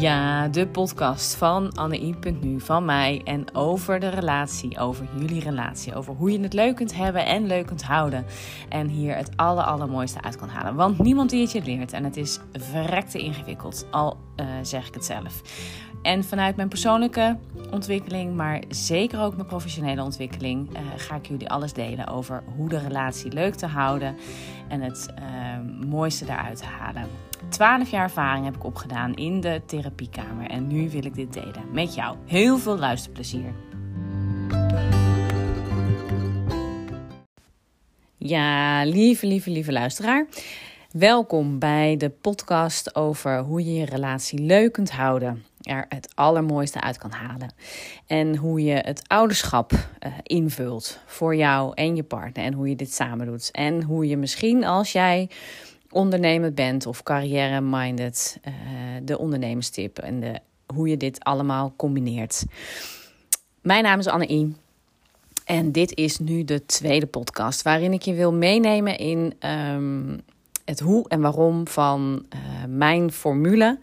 Ja, de podcast van Anne.nu, van mij en over de relatie, over jullie relatie, over hoe je het leuk kunt hebben en leuk kunt houden. En hier het aller, allermooiste uit kan halen. Want niemand die het je leert en het is verrekte ingewikkeld, al uh, zeg ik het zelf. En vanuit mijn persoonlijke ontwikkeling, maar zeker ook mijn professionele ontwikkeling, uh, ga ik jullie alles delen over hoe de relatie leuk te houden en het uh, mooiste daaruit te halen. 12 jaar ervaring heb ik opgedaan in de therapiekamer en nu wil ik dit delen met jou. Heel veel luisterplezier. Ja, lieve, lieve, lieve luisteraar. Welkom bij de podcast over hoe je je relatie leuk kunt houden. Er het allermooiste uit kan halen. En hoe je het ouderschap uh, invult voor jou en je partner. En hoe je dit samen doet. En hoe je misschien als jij ondernemend bent of carrière-minded, uh, de ondernemerstip en de, hoe je dit allemaal combineert. Mijn naam is Anne-I. En dit is nu de tweede podcast waarin ik je wil meenemen in um, het hoe en waarom van uh, mijn formule,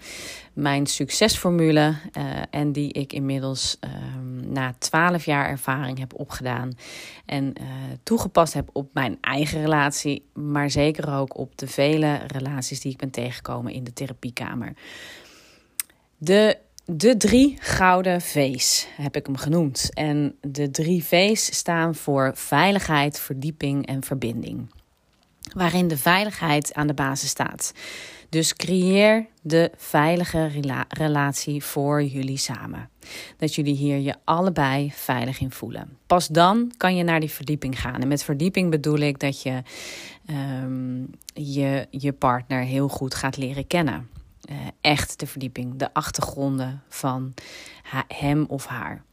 mijn succesformule. Uh, en die ik inmiddels um, na twaalf jaar ervaring heb opgedaan. En uh, toegepast heb op mijn eigen relatie, maar zeker ook op de vele relaties die ik ben tegengekomen in de therapiekamer. De de drie gouden V's heb ik hem genoemd. En de drie V's staan voor veiligheid, verdieping en verbinding waarin de veiligheid aan de basis staat. Dus creëer de veilige rela relatie voor jullie samen. Dat jullie hier je allebei veilig in voelen. Pas dan kan je naar die verdieping gaan. En met verdieping bedoel ik dat je um, je, je partner heel goed gaat leren kennen. Uh, echt de verdieping, de achtergronden van hem of haar.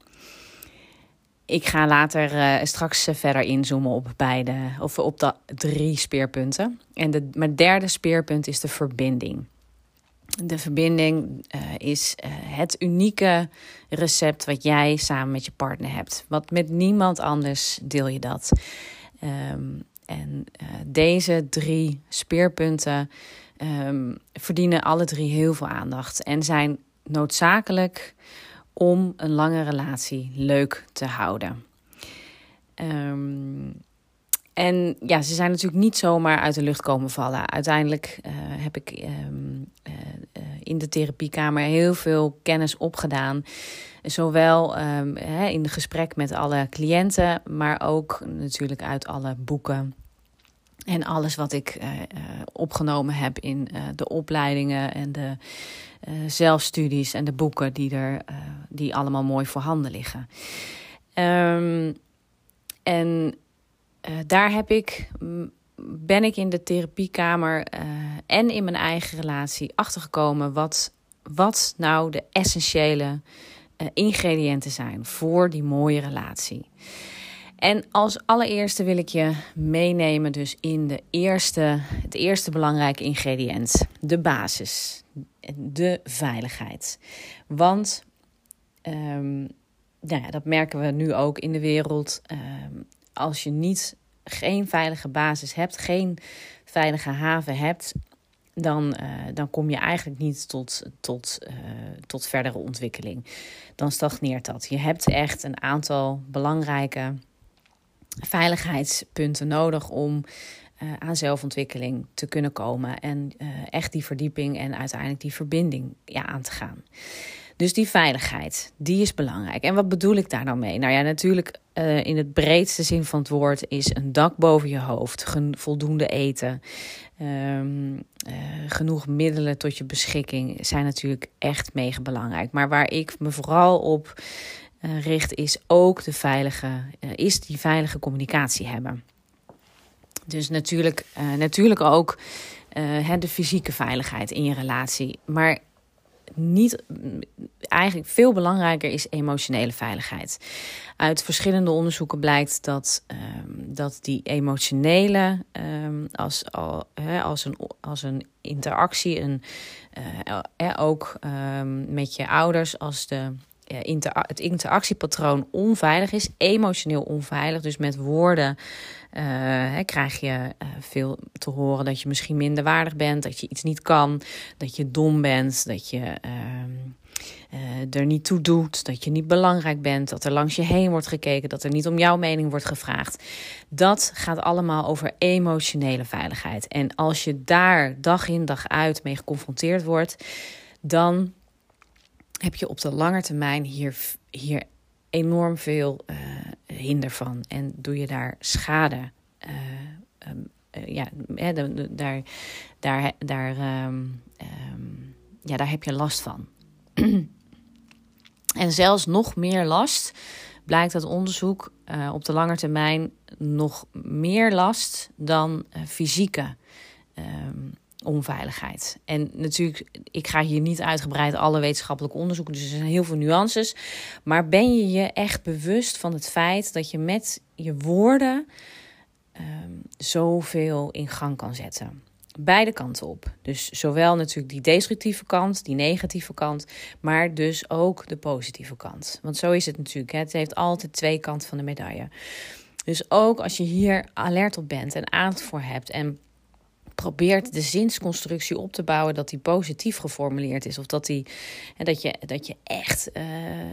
Ik ga later uh, straks verder inzoomen op beide, of op de drie speerpunten. En de, mijn derde speerpunt is de verbinding. De verbinding uh, is het unieke recept wat jij samen met je partner hebt. Want met niemand anders deel je dat. Um, en deze drie speerpunten um, verdienen alle drie heel veel aandacht en zijn noodzakelijk om een lange relatie leuk te houden. Um, en ja, ze zijn natuurlijk niet zomaar uit de lucht komen vallen. Uiteindelijk uh, heb ik um, uh, in de therapiekamer heel veel kennis opgedaan. Zowel um, hè, in gesprek met alle cliënten, maar ook natuurlijk uit alle boeken. En alles wat ik uh, opgenomen heb in de opleidingen en de zelfstudies en de boeken die er die allemaal mooi voorhanden liggen. Um, en daar heb ik, ben ik in de therapiekamer en in mijn eigen relatie achtergekomen wat, wat nou de essentiële ingrediënten zijn voor die mooie relatie. En als allereerste wil ik je meenemen dus in de eerste, het eerste belangrijke ingrediënt, de basis de veiligheid. Want um, nou ja, dat merken we nu ook in de wereld. Um, als je niet geen veilige basis hebt, geen veilige haven hebt, dan, uh, dan kom je eigenlijk niet tot, tot, uh, tot verdere ontwikkeling. Dan stagneert dat. Je hebt echt een aantal belangrijke veiligheidspunten nodig om uh, aan zelfontwikkeling te kunnen komen. En uh, echt die verdieping en uiteindelijk die verbinding ja, aan te gaan. Dus die veiligheid, die is belangrijk. En wat bedoel ik daar nou mee? Nou ja, natuurlijk uh, in het breedste zin van het woord is een dak boven je hoofd, voldoende eten, um, genoeg middelen tot je beschikking zijn natuurlijk echt mega belangrijk. Maar waar ik me vooral op richt is ook de veilige, is die veilige communicatie hebben. Dus natuurlijk, uh, natuurlijk ook de fysieke veiligheid in je relatie. Maar niet, eigenlijk veel belangrijker is emotionele veiligheid. Uit verschillende onderzoeken blijkt dat, um, dat die emotionele, um, als, al, als, een, als een interactie, een, uh, ook um, met je ouders, als de inter het interactiepatroon onveilig is, emotioneel onveilig, dus met woorden uh, krijg je uh, veel te horen dat je misschien minder waardig bent, dat je iets niet kan, dat je dom bent, dat je, uh, er niet toe doet, dat je niet belangrijk bent, dat er langs je heen wordt gekeken, dat er niet om jouw mening wordt gevraagd. Dat gaat allemaal over emotionele veiligheid. En als je daar dag in dag uit mee geconfronteerd wordt, dan heb je op de lange termijn hier, hier enorm veel uh, hinder van en doe je daar schade. Uh, um, ja, daar, daar, daar, um, um, ja, daar heb je last van. en zelfs nog meer last blijkt uit onderzoek op de lange termijn nog meer last dan fysieke onveiligheid. En natuurlijk, ik ga hier niet uitgebreid alle wetenschappelijke onderzoeken, dus er zijn heel veel nuances. Maar ben je je echt bewust van het feit dat je met je woorden um, zoveel in gang kan zetten? beide kanten op. Dus zowel natuurlijk die destructieve kant, die negatieve kant, maar dus ook de positieve kant. Want zo is het natuurlijk. Hè? Het heeft altijd twee kanten van de medaille. Dus ook als je hier alert op bent en aandacht voor hebt en probeert de zinsconstructie op te bouwen dat die positief geformuleerd is. Of dat, die, dat, je, dat je echt uh,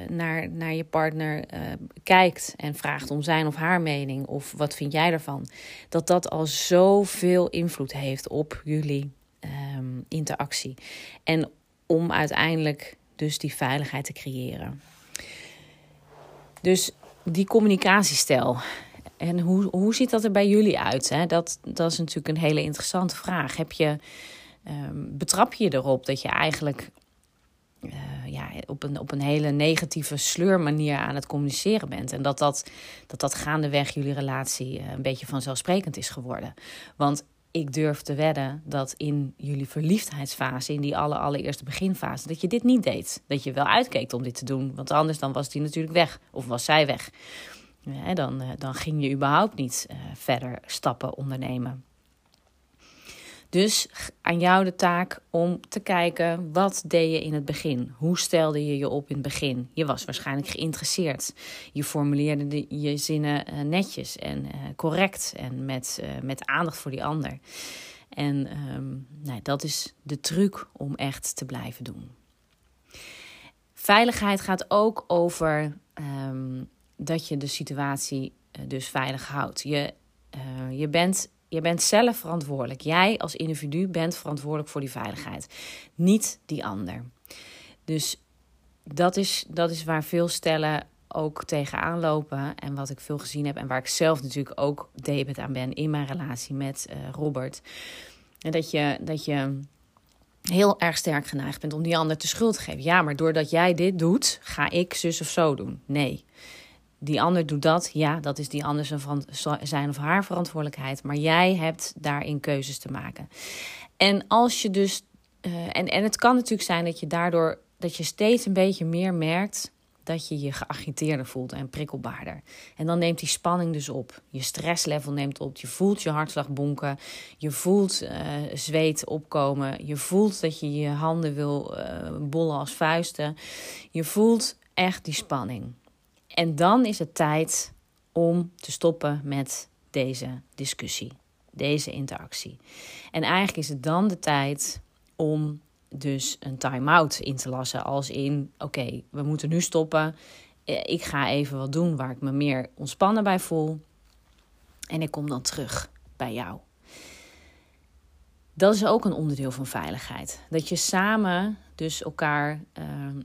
naar, naar je partner uh, kijkt en vraagt om zijn of haar mening. Of wat vind jij ervan? Dat dat al zoveel invloed heeft op jullie um, interactie. En om uiteindelijk dus die veiligheid te creëren. Dus die communicatiestijl. En hoe, hoe ziet dat er bij jullie uit? Hè? Dat, dat is natuurlijk een hele interessante vraag. Heb je, um, betrap je erop dat je eigenlijk uh, ja, op, een, op een hele negatieve sleurmanier aan het communiceren bent? En dat dat, dat, dat gaandeweg jullie relatie uh, een beetje vanzelfsprekend is geworden? Want ik durf te wedden dat in jullie verliefdheidsfase, in die alle, allereerste beginfase, dat je dit niet deed. Dat je wel uitkeek om dit te doen, want anders dan was die natuurlijk weg of was zij weg. Ja, dan, eh, dan ging je überhaupt niet uh, verder stappen ondernemen. Dus aan jou de taak om te kijken, wat deed je in het begin? Hoe stelde je je op in het begin? Je was waarschijnlijk geïnteresseerd. Je formuleerde de, je zinnen uh, netjes en correct en met, met aandacht voor die ander. En um, dat is de truc om echt te blijven doen. Veiligheid gaat ook over um, dat je de situatie uh, dus veilig houdt. Je, uh, je, bent, je bent zelf verantwoordelijk. Jij als individu bent verantwoordelijk voor die veiligheid, niet die ander. Dus dat is, dat is waar veel stellen ook tegenaan lopen. En wat ik veel gezien heb en waar ik zelf natuurlijk ook debet aan ben in mijn relatie met uh, Robert. Dat je, dat je heel erg sterk geneigd bent om die ander te schuld te geven. Ja, maar doordat jij dit doet, ga ik zus of zo doen. Nee die ander doet dat. Ja, dat is die ander zijn of haar verantwoordelijkheid. Maar jij hebt daarin keuzes te maken. En als je dus. Uh, en, en het kan natuurlijk zijn dat je daardoor. dat je steeds een beetje meer merkt. dat je je geagiteerder voelt en prikkelbaarder. En dan neemt die spanning dus op. Je stresslevel neemt op. Je voelt je hartslag bonken. Je voelt uh, zweet opkomen. Je voelt dat je je handen wil uh, bollen als vuisten. Je voelt echt die spanning. En dan is het tijd om te stoppen met deze discussie, deze interactie. En eigenlijk is het dan de tijd om dus een time-out in te lassen. Als in: oké, we moeten nu stoppen. Eh, ik ga even wat doen waar ik me meer ontspannen bij voel. En ik kom dan terug bij jou. Dat is ook een onderdeel van veiligheid. Dat je samen dus elkaar,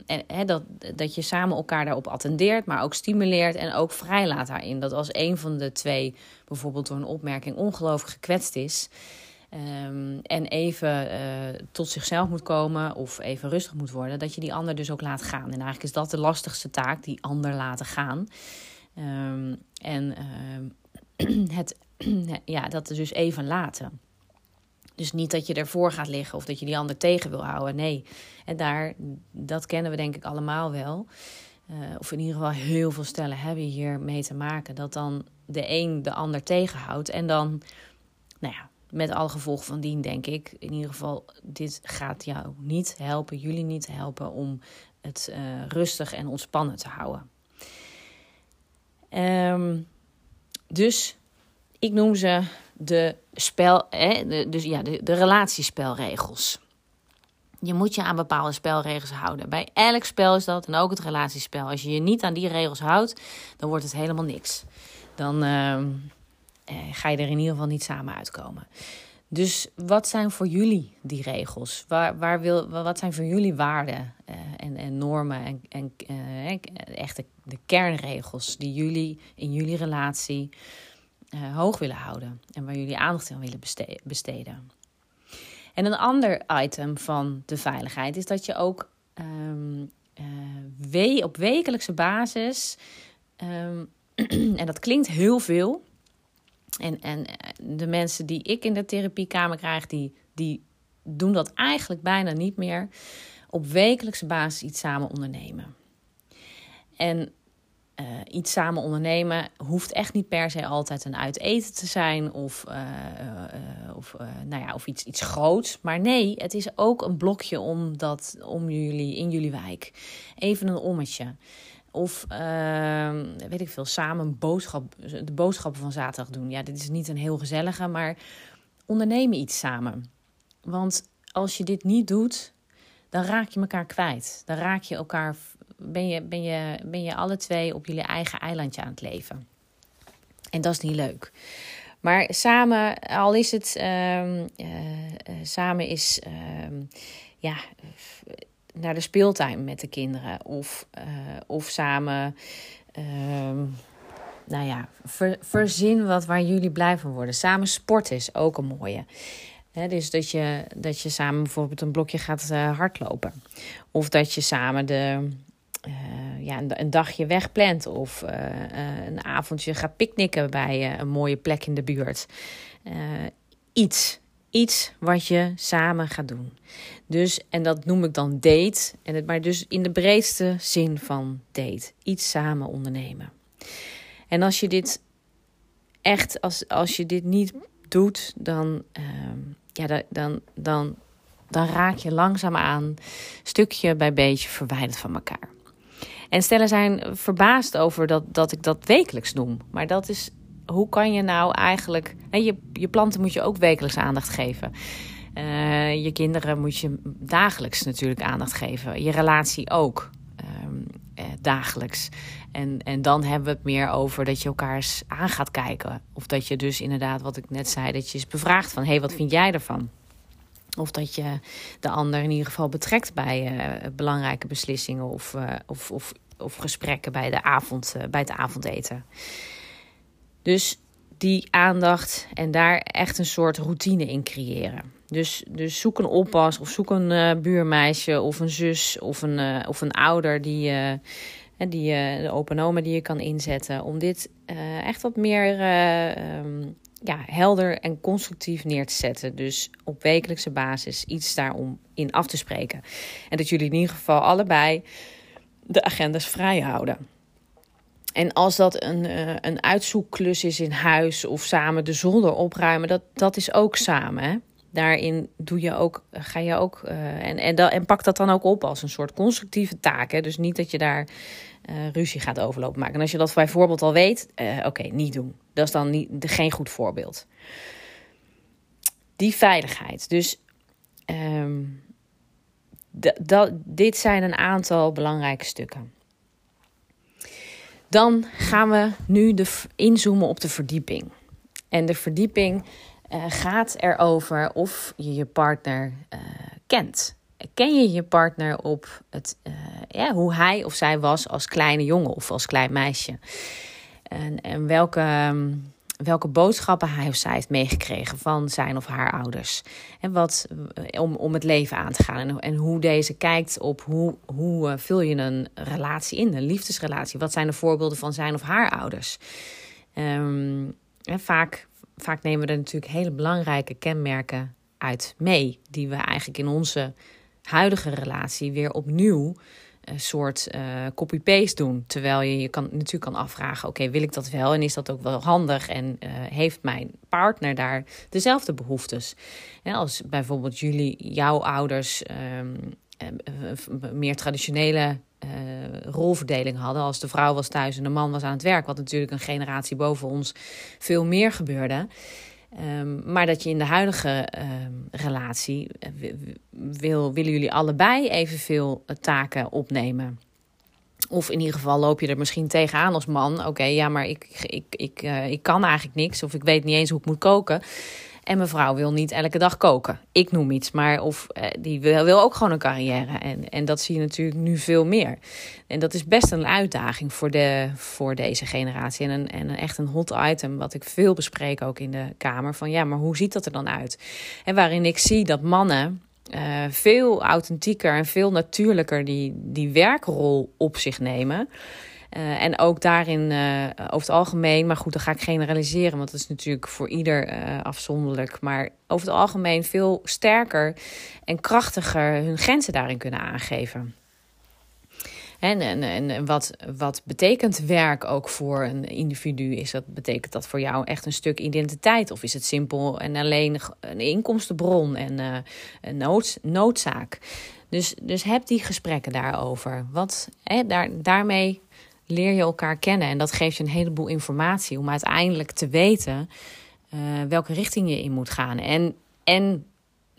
uh, en, dat, dat je samen elkaar daarop attendeert, maar ook stimuleert en ook vrijlaat daarin. Dat als een van de twee bijvoorbeeld door een opmerking ongelooflijk gekwetst is. Um, en even uh, tot zichzelf moet komen of even rustig moet worden, dat je die ander dus ook laat gaan. En eigenlijk is dat de lastigste taak, die ander laten gaan. Um, en het, ja, dat dus even laten. Dus niet dat je ervoor gaat liggen of dat je die ander tegen wil houden. Nee, en daar, dat kennen we denk ik allemaal wel. Uh, of in ieder geval heel veel stellen hebben hier mee te maken. Dat dan de een de ander tegenhoudt. En dan, nou ja, met alle gevolgen van dien denk ik. In ieder geval, dit gaat jou niet helpen, jullie niet helpen om het uh, rustig en ontspannen te houden. Um, dus ik noem ze de spel, hè, de, dus ja, de, de relatiespelregels. Je moet je aan bepaalde spelregels houden. Bij elk spel is dat en ook het relatiespel. Als je je niet aan die regels houdt, dan wordt het helemaal niks. Dan ehm, eh, ga je er in ieder geval niet samen uitkomen. Dus wat zijn voor jullie die regels? Waar, waar wil, wat zijn voor jullie waarden uh, en, en, normen en, en uh, echt de, de, kernregels die jullie in jullie relatie uh, hoog willen houden en waar jullie aandacht aan willen besteden? En een ander item van de veiligheid is dat je ook um, we op wekelijkse basis, um, en dat klinkt heel veel, en, en de mensen die ik in de therapiekamer krijg, die, die doen dat eigenlijk bijna niet meer. Op wekelijkse basis iets samen ondernemen. En uh, iets samen ondernemen hoeft echt niet per se altijd een uit eten te zijn of, uh, uh, of, nou ja, of iets, iets groots. Maar nee, het is ook een blokje om, dat, om jullie, in jullie wijk. Even een ommetje. Of ehm, weet ik veel, samen boodschap, de boodschappen van zaterdag doen. Ja, dit is niet een heel gezellige, maar ondernemen iets samen. Want als je dit niet doet, dan raak je elkaar kwijt. Dan raak je elkaar, ben je, ben je, ben je alle twee op jullie eigen eilandje aan het leven. En dat is niet leuk. Maar samen, al is het, um, uh, samen is, uh, ja naar de speeltuin met de kinderen. Of, uh, of samen, uh, nou ja, ver, verzin wat waar jullie blij van worden. Samen sporten is ook een mooie. Dus dat je, dat je samen bijvoorbeeld een blokje gaat hardlopen. Of dat je samen de, uh, ja, een, een, dagje wegplant. Of uh, een avondje gaat picknicken bij een mooie plek in de buurt. iets iets wat je samen gaat doen. Dus, en dat noem ik dan date. En het, maar dus in de breedste zin van date. Iets samen ondernemen. En als je dit echt, als, als je dit niet doet, dan, uh, ja, dan, dan, dan raak je langzaamaan stukje bij beetje verwijderd van elkaar. En stellen zijn verbaasd over dat, dat ik dat wekelijks noem. Maar dat is hoe kan je nou eigenlijk. Je, je planten moet je ook wekelijks aandacht geven. Uh, je kinderen moet je dagelijks natuurlijk aandacht geven. Je relatie ook. Um, eh, dagelijks. En, en dan hebben we het meer over dat je elkaar eens aan gaat kijken. Of dat je dus inderdaad, wat ik net zei, dat je eens bevraagt van... hé, hey, wat vind jij ervan? Of dat je de ander in ieder geval betrekt bij uh, belangrijke beslissingen... Of, uh, of, of, of gesprekken bij, de avond, bij het avondeten. Dus die aandacht en daar echt een soort routine in creëren. Dus, dus zoek een oppas of zoek een buurmeisje of een zus of een, of een ouder die, die de open oma die je kan inzetten. Om dit echt wat meer um, ja, helder en constructief neer te zetten. Dus op wekelijkse basis iets daarom in af te spreken. En dat jullie in ieder geval allebei de agendas vrij houden. En als dat een, uh, een uitzoekklus is in huis of samen de zolder opruimen, dat, dat is ook samen. Hè? Daarin doe je ook, ga je ook uh, en, en, en pak dat dan ook op als een soort constructieve taak. Hè? Dus niet dat je daar uh, ruzie gaat overlopen maken. En als je dat bijvoorbeeld al weet, oké, okay, niet doen. Dat is dan niet, geen goed voorbeeld. Die veiligheid. Dus um, dit zijn een aantal belangrijke stukken. Dan gaan we nu de, inzoomen op de verdieping. En de verdieping uh, gaat erover of je je partner uh, kent. Ken je je partner op het, uh, ja, hoe hij of zij was als kleine jongen of als klein meisje? En, en welke. Welke boodschappen hij of zij heeft meegekregen van zijn of haar ouders. En wat, eh, om, om het leven aan te gaan. En, en hoe deze kijkt op hoe, hoe vul je een relatie in, een liefdesrelatie. Wat zijn de voorbeelden van zijn of haar ouders? Um, en vaak, vaak nemen we er natuurlijk hele belangrijke kenmerken uit mee. Die we eigenlijk in onze huidige relatie weer opnieuw een soort uh, copy-paste doen. Terwijl je je kan, natuurlijk kan afvragen: oké, wil ik dat wel? En is dat ook wel handig? En uh, heeft mijn partner daar dezelfde behoeftes? Als bijvoorbeeld jullie, jouw ouders, um, uh, meer traditionele rolverdeling hadden. Als de vrouw was thuis en de man was aan het werk, wat natuurlijk een generatie boven ons veel meer gebeurde. Ehm, maar dat je in de huidige ehm, relatie wil, willen jullie allebei evenveel taken opnemen. Of in ieder geval loop je er misschien tegenaan als man. Oké, ja, maar ik, ik, ik, ik kan eigenlijk niks. Of ik weet niet eens hoe ik moet koken. En mevrouw wil niet elke dag koken. Ik noem iets. Maar of uh, die wil, wil ook gewoon een carrière. En, en dat zie je natuurlijk nu veel meer. En dat is best een uitdaging voor, de, voor deze generatie. En, een, en echt een hot item. Wat ik veel bespreek ook in de Kamer. Van ja, maar hoe ziet dat er dan uit? En waarin ik zie dat mannen uh, veel authentieker en veel natuurlijker die, die werkrol op zich nemen. Uh, en ook daarin uh, over het algemeen, maar goed, dan ga ik generaliseren, want dat is natuurlijk voor ieder afzonderlijk. Maar over het algemeen veel sterker en krachtiger hun grenzen daarin kunnen aangeven. En, en, en wat, wat betekent werk ook voor een individu? Is dat, betekent dat voor jou echt een stuk identiteit? Of is het simpel en alleen een inkomstenbron en een nood, noodzaak? Dus, dus heb die gesprekken daarover. Wat, hè, daar, daarmee leer je elkaar kennen. En dat geeft je een heleboel informatie om uiteindelijk te weten uh, welke richting je in moet gaan. En, en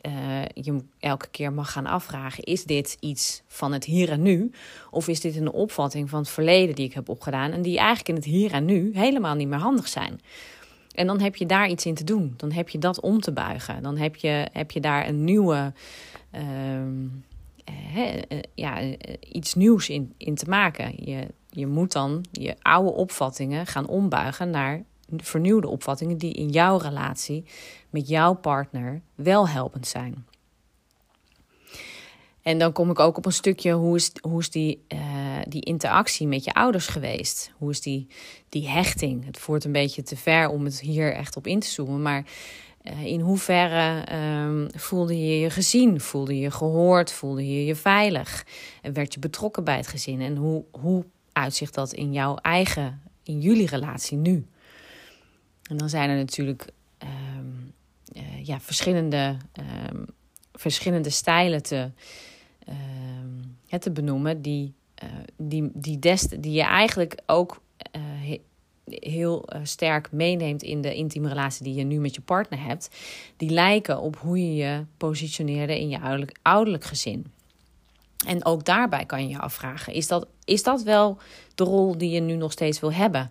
uh, je elke keer mag gaan afvragen: is dit iets van het hier en nu? Of is dit een opvatting van het verleden die ik heb opgedaan en die eigenlijk in het hier en nu helemaal niet meer handig zijn? En dan heb je daar iets in te doen. Dan heb je dat om te buigen. Dan heb je, heb je daar een nieuwe. Uh, ja, iets nieuws in, in te maken. Je, je moet dan je oude opvattingen gaan ombuigen naar vernieuwde opvattingen die in jouw relatie met jouw partner wel helpend zijn. En dan kom ik ook op een stukje, hoe is, hoe is die, uh, die interactie met je ouders geweest? Hoe is die, die hechting? Het voert een beetje te ver om het hier echt op in te zoomen, maar uh, in hoeverre um, voelde je je gezien? Voelde je je gehoord? Voelde je je veilig? En werd je betrokken bij het gezin? En hoe, hoe uitzicht dat in jouw eigen, in jullie relatie nu? En dan zijn er natuurlijk um, uh, ja, verschillende, um, verschillende stijlen te, um, te benoemen, die, uh, die, die, des, die je eigenlijk ook uh, heel sterk meeneemt in de intieme relatie die je nu met je partner hebt. Die lijken op hoe je je positioneerde in je ouderlijk, ouderlijk gezin. En ook daarbij kan je je afvragen: is dat, is dat wel de rol die je nu nog steeds wil hebben?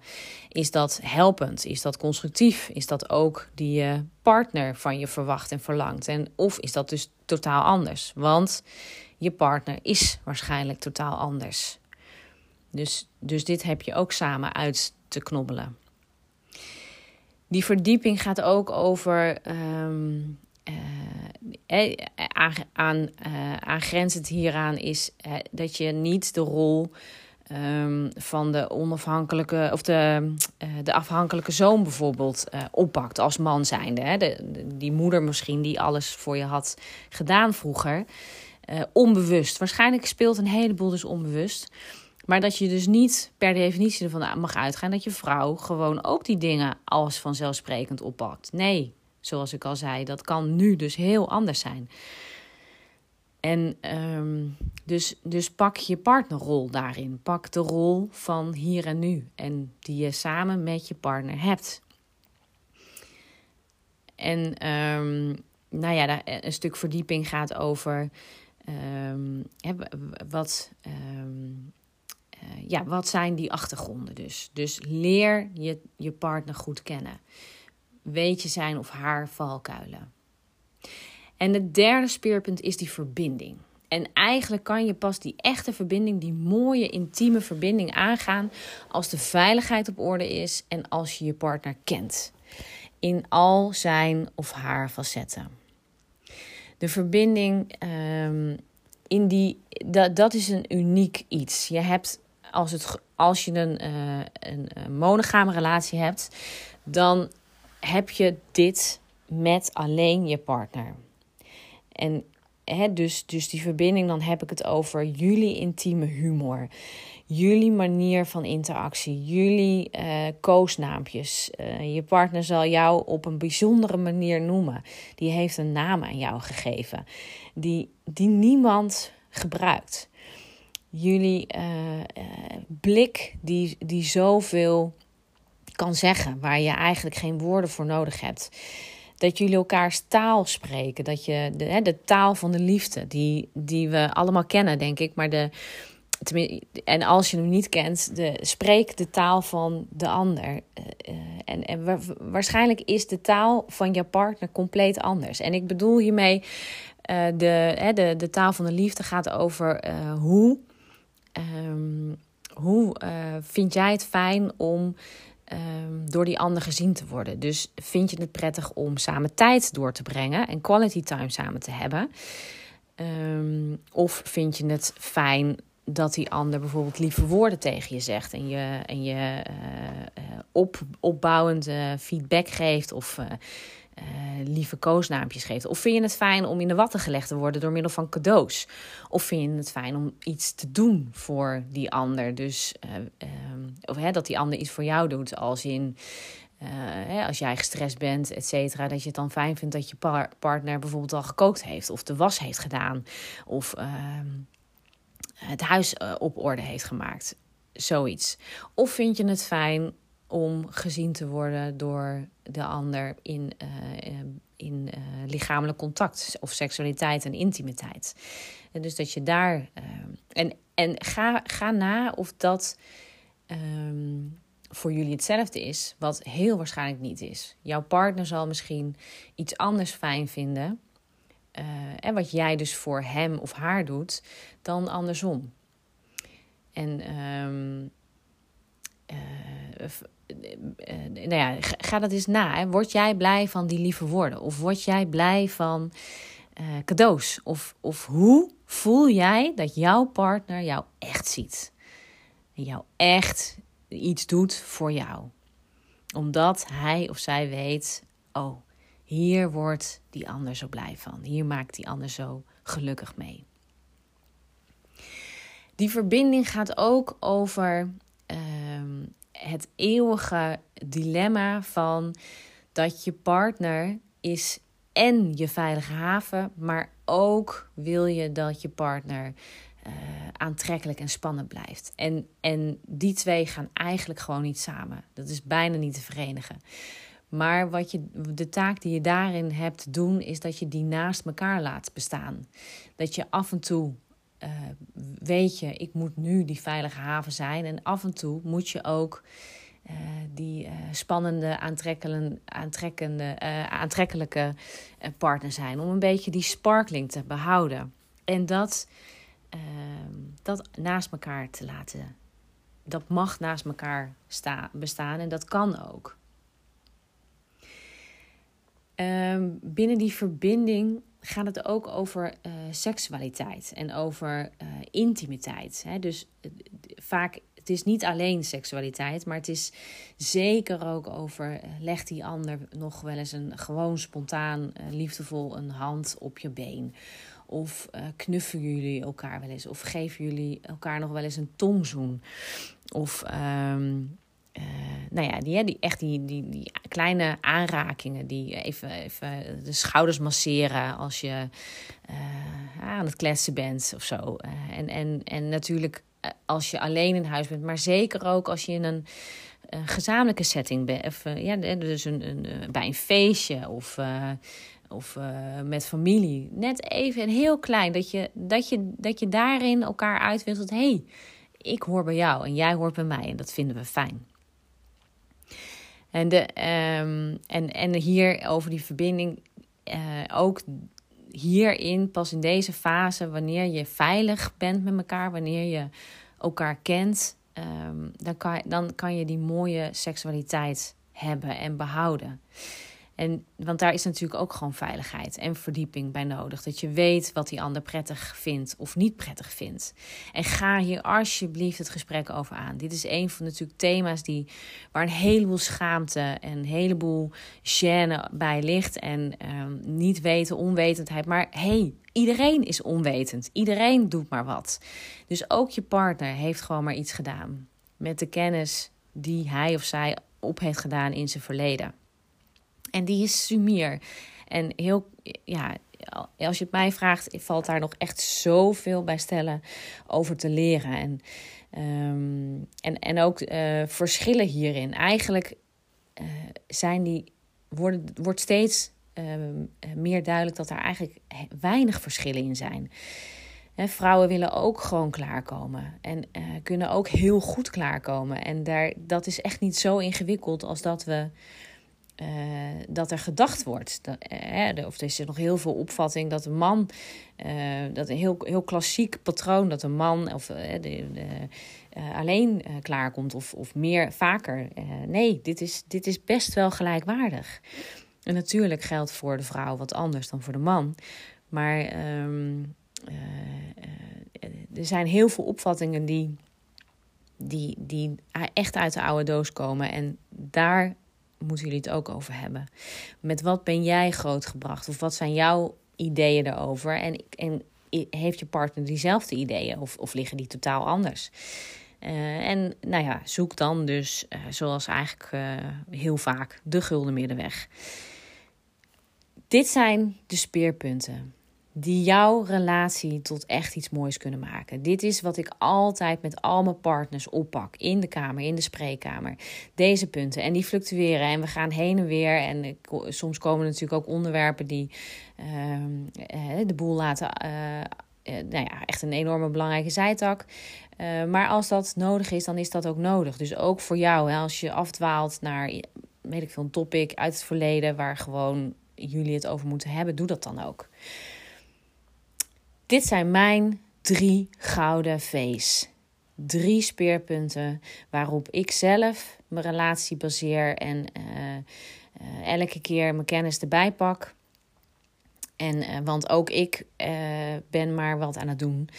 Is dat helpend? Is dat constructief? Is dat ook die je partner van je verwacht en verlangt? En of is dat dus totaal anders? Want je partner is waarschijnlijk totaal anders. Dus, dus dit heb je ook samen uit te knobbelen. Die verdieping gaat ook over um, uh, aan, aan, uh, aangrenzend hieraan is dat je niet de rol um, van de onafhankelijke of de, de afhankelijke zoon bijvoorbeeld oppakt als man zijnde. Hè? De, de, die moeder misschien die alles voor je had gedaan vroeger. onbewust. Waarschijnlijk speelt een heleboel dus onbewust. Maar dat je dus niet per definitie ervan mag uitgaan dat je vrouw gewoon ook die dingen als vanzelfsprekend oppakt. Nee, zoals ik al zei, dat kan nu dus heel anders zijn. En um, dus, dus pak je partnerrol daarin. Pak de rol van hier en nu. En die je samen met je partner hebt. En um, nou ja, een stuk verdieping gaat over um, wat, uh, ja, wat zijn die achtergronden dus. Dus leer je, je partner goed kennen weet je zijn of haar valkuilen. En het derde speerpunt is die verbinding. En eigenlijk kan je pas die echte verbinding, die mooie intieme verbinding aangaan als de veiligheid op orde is en als je je partner kent. In al zijn of haar facetten. De verbinding um, in die, dat, dat is een uniek iets. Je hebt, als, het, als je een, uh, een, een monogame relatie hebt, dan heb je dit met alleen je partner. En hè, dus, dus die verbinding, dan heb ik het over jullie intieme humor. Jullie manier van interactie, jullie uh, koosnaampjes. Uh, je partner zal jou op een bijzondere manier noemen. Die heeft een naam aan jou gegeven, die, die niemand gebruikt. Jullie uh, blik, die, die zoveel kan zeggen, waar je eigenlijk geen woorden voor nodig hebt. Dat jullie elkaars taal spreken. Dat je de, hè, de taal van de liefde, die, die we allemaal kennen, denk ik. Maar de, en als je hem niet kent, de, spreek de taal van de ander. Eh, eh, en, en waarschijnlijk is de taal van je partner compleet anders. En ik bedoel hiermee, uh, de, de, de taal van de liefde gaat over hoe, um, hoe vind jij het fijn om um, door die ander gezien te worden. Dus vind je het prettig om samen tijd door te brengen en quality time samen te hebben? Um, of vind je het fijn dat die ander bijvoorbeeld lieve woorden tegen je zegt en je, en je uh, op, opbouwend feedback geeft of uh, lieve koosnaampjes geeft? Of vind je het fijn om in de watten gelegd te worden door middel van cadeaus? Of vind je het fijn om iets te doen voor die ander? Dus um, of hè, dat die ander iets voor jou doet, als in. hè, als jij gestrest bent, et cetera, dat je het dan fijn vindt dat je par partner bijvoorbeeld al gekookt heeft, of de was heeft gedaan, of ehm, het huis uh, op orde heeft gemaakt. Zoiets. Of vind je het fijn om gezien te worden door de ander in, uh, in uh, lichamelijk contact of seksualiteit en intimiteit. En dus dat je daar. en en ga, ga na of dat um, voor jullie hetzelfde is, wat heel waarschijnlijk niet is. Jouw partner zal misschien iets anders fijn vinden en wat jij dus voor hem of haar doet, dan andersom. En um, nou ja, ga dat eens na. Word jij blij van die lieve woorden? Of word jij blij van cadeaus? Of, of hoe voel jij dat jouw partner jou echt ziet? En jou echt iets doet voor jou? Omdat hij of zij weet: oh, hier wordt die ander zo blij van. Hier maakt die ander zo gelukkig mee. Die verbinding gaat ook over het eeuwige dilemma van dat je partner is en je veilige haven, maar ook wil je dat je partner uh, aantrekkelijk en spannend blijft. En, en die twee gaan eigenlijk gewoon niet samen. Dat is bijna niet te verenigen. Maar wat je, de taak die je daarin hebt doen, is dat je die naast elkaar laat bestaan. Dat je af en toe uh, weet je, ik moet nu die veilige haven zijn. En af en toe moet je ook uh, die uh, spannende, aantrekkende, aantrekkende, aantrekkelijke partner zijn. Om een beetje die sparkling te behouden. En dat, ehm, dat naast elkaar te laten. Dat mag naast elkaar sta, bestaan en dat kan ook. Um, binnen die verbinding gaat het ook over uh, seksualiteit en over uh, intimiteit. Hè? Dus uh, vaak, het is niet alleen seksualiteit, maar het is zeker ook over, legt die ander nog wel eens een gewoon spontaan, liefdevol een hand op je been. Of knuffelen jullie elkaar wel eens, of geven jullie elkaar nog wel eens een tongzoen. Of... Um, uh, nou ja, die, die, echt die, die, kleine aanrakingen, die even, even de schouders masseren als je uh, aan het kletsen bent of zo. Uh, en, en, en natuurlijk als je alleen in huis bent, maar zeker ook als je in een gezamenlijke setting bent. Ja, dus een, een, bij een feestje of, of met familie. Net even en heel klein, dat je, dat je, dat je daarin elkaar uitwisselt. Hey, ik hoor bij jou en jij hoort bij mij en dat vinden we fijn. En, de, um, en, en hier over die verbinding, uh, ook hierin, pas in deze fase, wanneer je veilig bent met elkaar, wanneer je elkaar kent, um, dan, kan, dan kan je die mooie seksualiteit hebben en behouden. En, want daar is natuurlijk ook gewoon veiligheid en verdieping bij nodig. Dat je weet wat die ander prettig vindt of niet prettig vindt. En ga hier alsjeblieft het gesprek over aan. Dit is een van natuurlijk thema's die, waar een heleboel schaamte en een heleboel gêne bij ligt. En um, niet weten, onwetendheid. Maar hey, iedereen is onwetend. Iedereen doet maar wat. Dus ook je partner heeft gewoon maar iets gedaan. Met de kennis die hij of zij op heeft gedaan in zijn verleden. En die is sumier. En heel, ja, als je het mij vraagt, valt daar nog echt zoveel bij stellen over te leren. En, um, en, en ook uh, verschillen hierin. Eigenlijk zijn die, worden, wordt steeds ehm, meer duidelijk dat er eigenlijk weinig verschillen in zijn. vrouwen willen ook gewoon klaarkomen en uh, kunnen ook heel goed klaarkomen. En daar, dat is echt niet zo ingewikkeld als dat we uh, dat er gedacht wordt. Uh, of er is er nog heel veel opvatting dat een man, uh, dat een heel, heel klassiek patroon, dat een man of de, de, alleen klaarkomt of, of meer vaker. nee, dit is, dit is best wel gelijkwaardig. En natuurlijk geldt voor de vrouw wat anders dan voor de man. Maar um, er zijn heel veel opvattingen die, die, die echt uit de oude doos komen. En daar moeten jullie het ook over hebben. Met wat ben jij grootgebracht? Of wat zijn jouw ideeën erover? En, en heeft je partner diezelfde ideeën? Of, of liggen die totaal anders? Uh, en nou ja, zoek dan dus, uh, zoals eigenlijk uh, heel vaak, de gulden middenweg. Dit zijn de speerpunten die jouw relatie tot echt iets moois kunnen maken. Dit is wat ik altijd met al mijn partners oppak. In de kamer, in de spreekkamer. Deze punten. En die fluctueren. En we gaan heen en weer. En soms komen natuurlijk ook onderwerpen die uh, de boel laten. Uh, nou ja, echt een enorme belangrijke zijtak. Maar als dat nodig is, dan is dat ook nodig. Dus ook voor jou, hè, als je afdwaalt naar, weet ik veel, een topic uit het verleden waar gewoon jullie het over moeten hebben, doe dat dan ook. Dit zijn mijn drie gouden V's. Drie speerpunten waarop ik zelf mijn relatie baseer en uh, uh, elke keer mijn kennis erbij pak. En, uh, want ook ik ben maar wat aan het doen.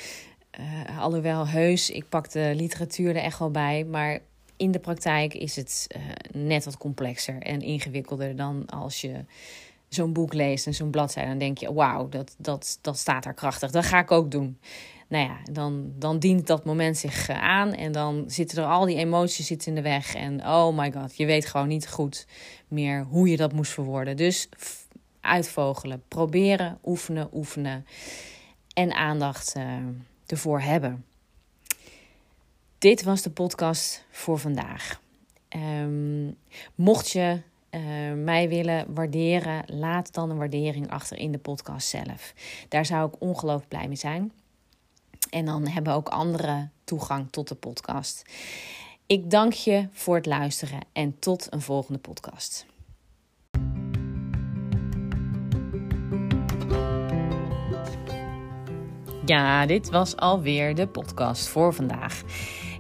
alhoewel heus, ik pak de literatuur er echt wel bij. Maar in de praktijk is het net wat complexer en ingewikkelder dan als je zo'n boek leest en zo'n bladzijde, dan denk je: wauw, dat, dat, dat staat daar krachtig. Dat ga ik ook doen. Nou ja, dan, dan dient dat moment zich eh, aan en dan zitten er al die emoties zitten in de weg. En oh my god, je weet gewoon niet goed meer hoe je dat moest verwoorden. Dus uitvogelen, proberen, oefenen, oefenen en aandacht uh, ervoor hebben. Dit was de podcast voor vandaag. Um, mocht je uh, mij willen waarderen, laat dan een waardering achter in de podcast zelf. Daar zou ik ongelooflijk blij mee zijn. En dan hebben ook anderen toegang tot de podcast. Ik dank je voor het luisteren en tot een volgende podcast. Ja, dit was alweer de podcast voor vandaag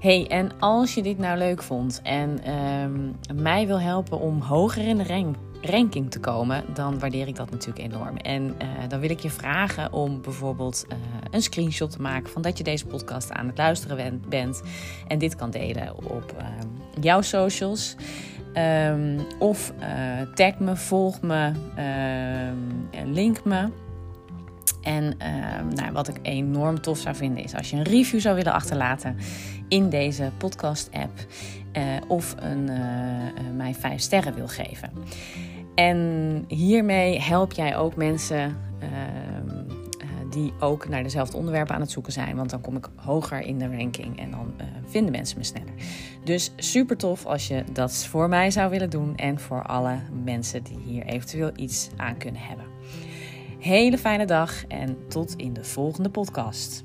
hey, en als je dit nou leuk vond en um, mij wil helpen om hoger in de rank, ranking te komen, dan waardeer ik dat natuurlijk enorm. En uh, dan wil ik je vragen om bijvoorbeeld uh, een screenshot te maken van dat je deze podcast aan het luisteren bent en dit kan delen op uh, jouw socials. Um, of uh, tag me, volg me, link me. En nou, wat ik enorm tof zou vinden is als je een review zou willen achterlaten in deze podcast-app. Uh, of een, uh, mij vijf sterren wil geven. En hiermee help jij ook mensen ehm, die ook naar dezelfde onderwerpen aan het zoeken zijn. Want dan kom ik hoger in de ranking en dan vinden mensen me sneller. Dus super tof als je dat voor mij zou willen doen en voor alle mensen die hier eventueel iets aan kunnen hebben. Hele fijne dag en tot in de volgende podcast.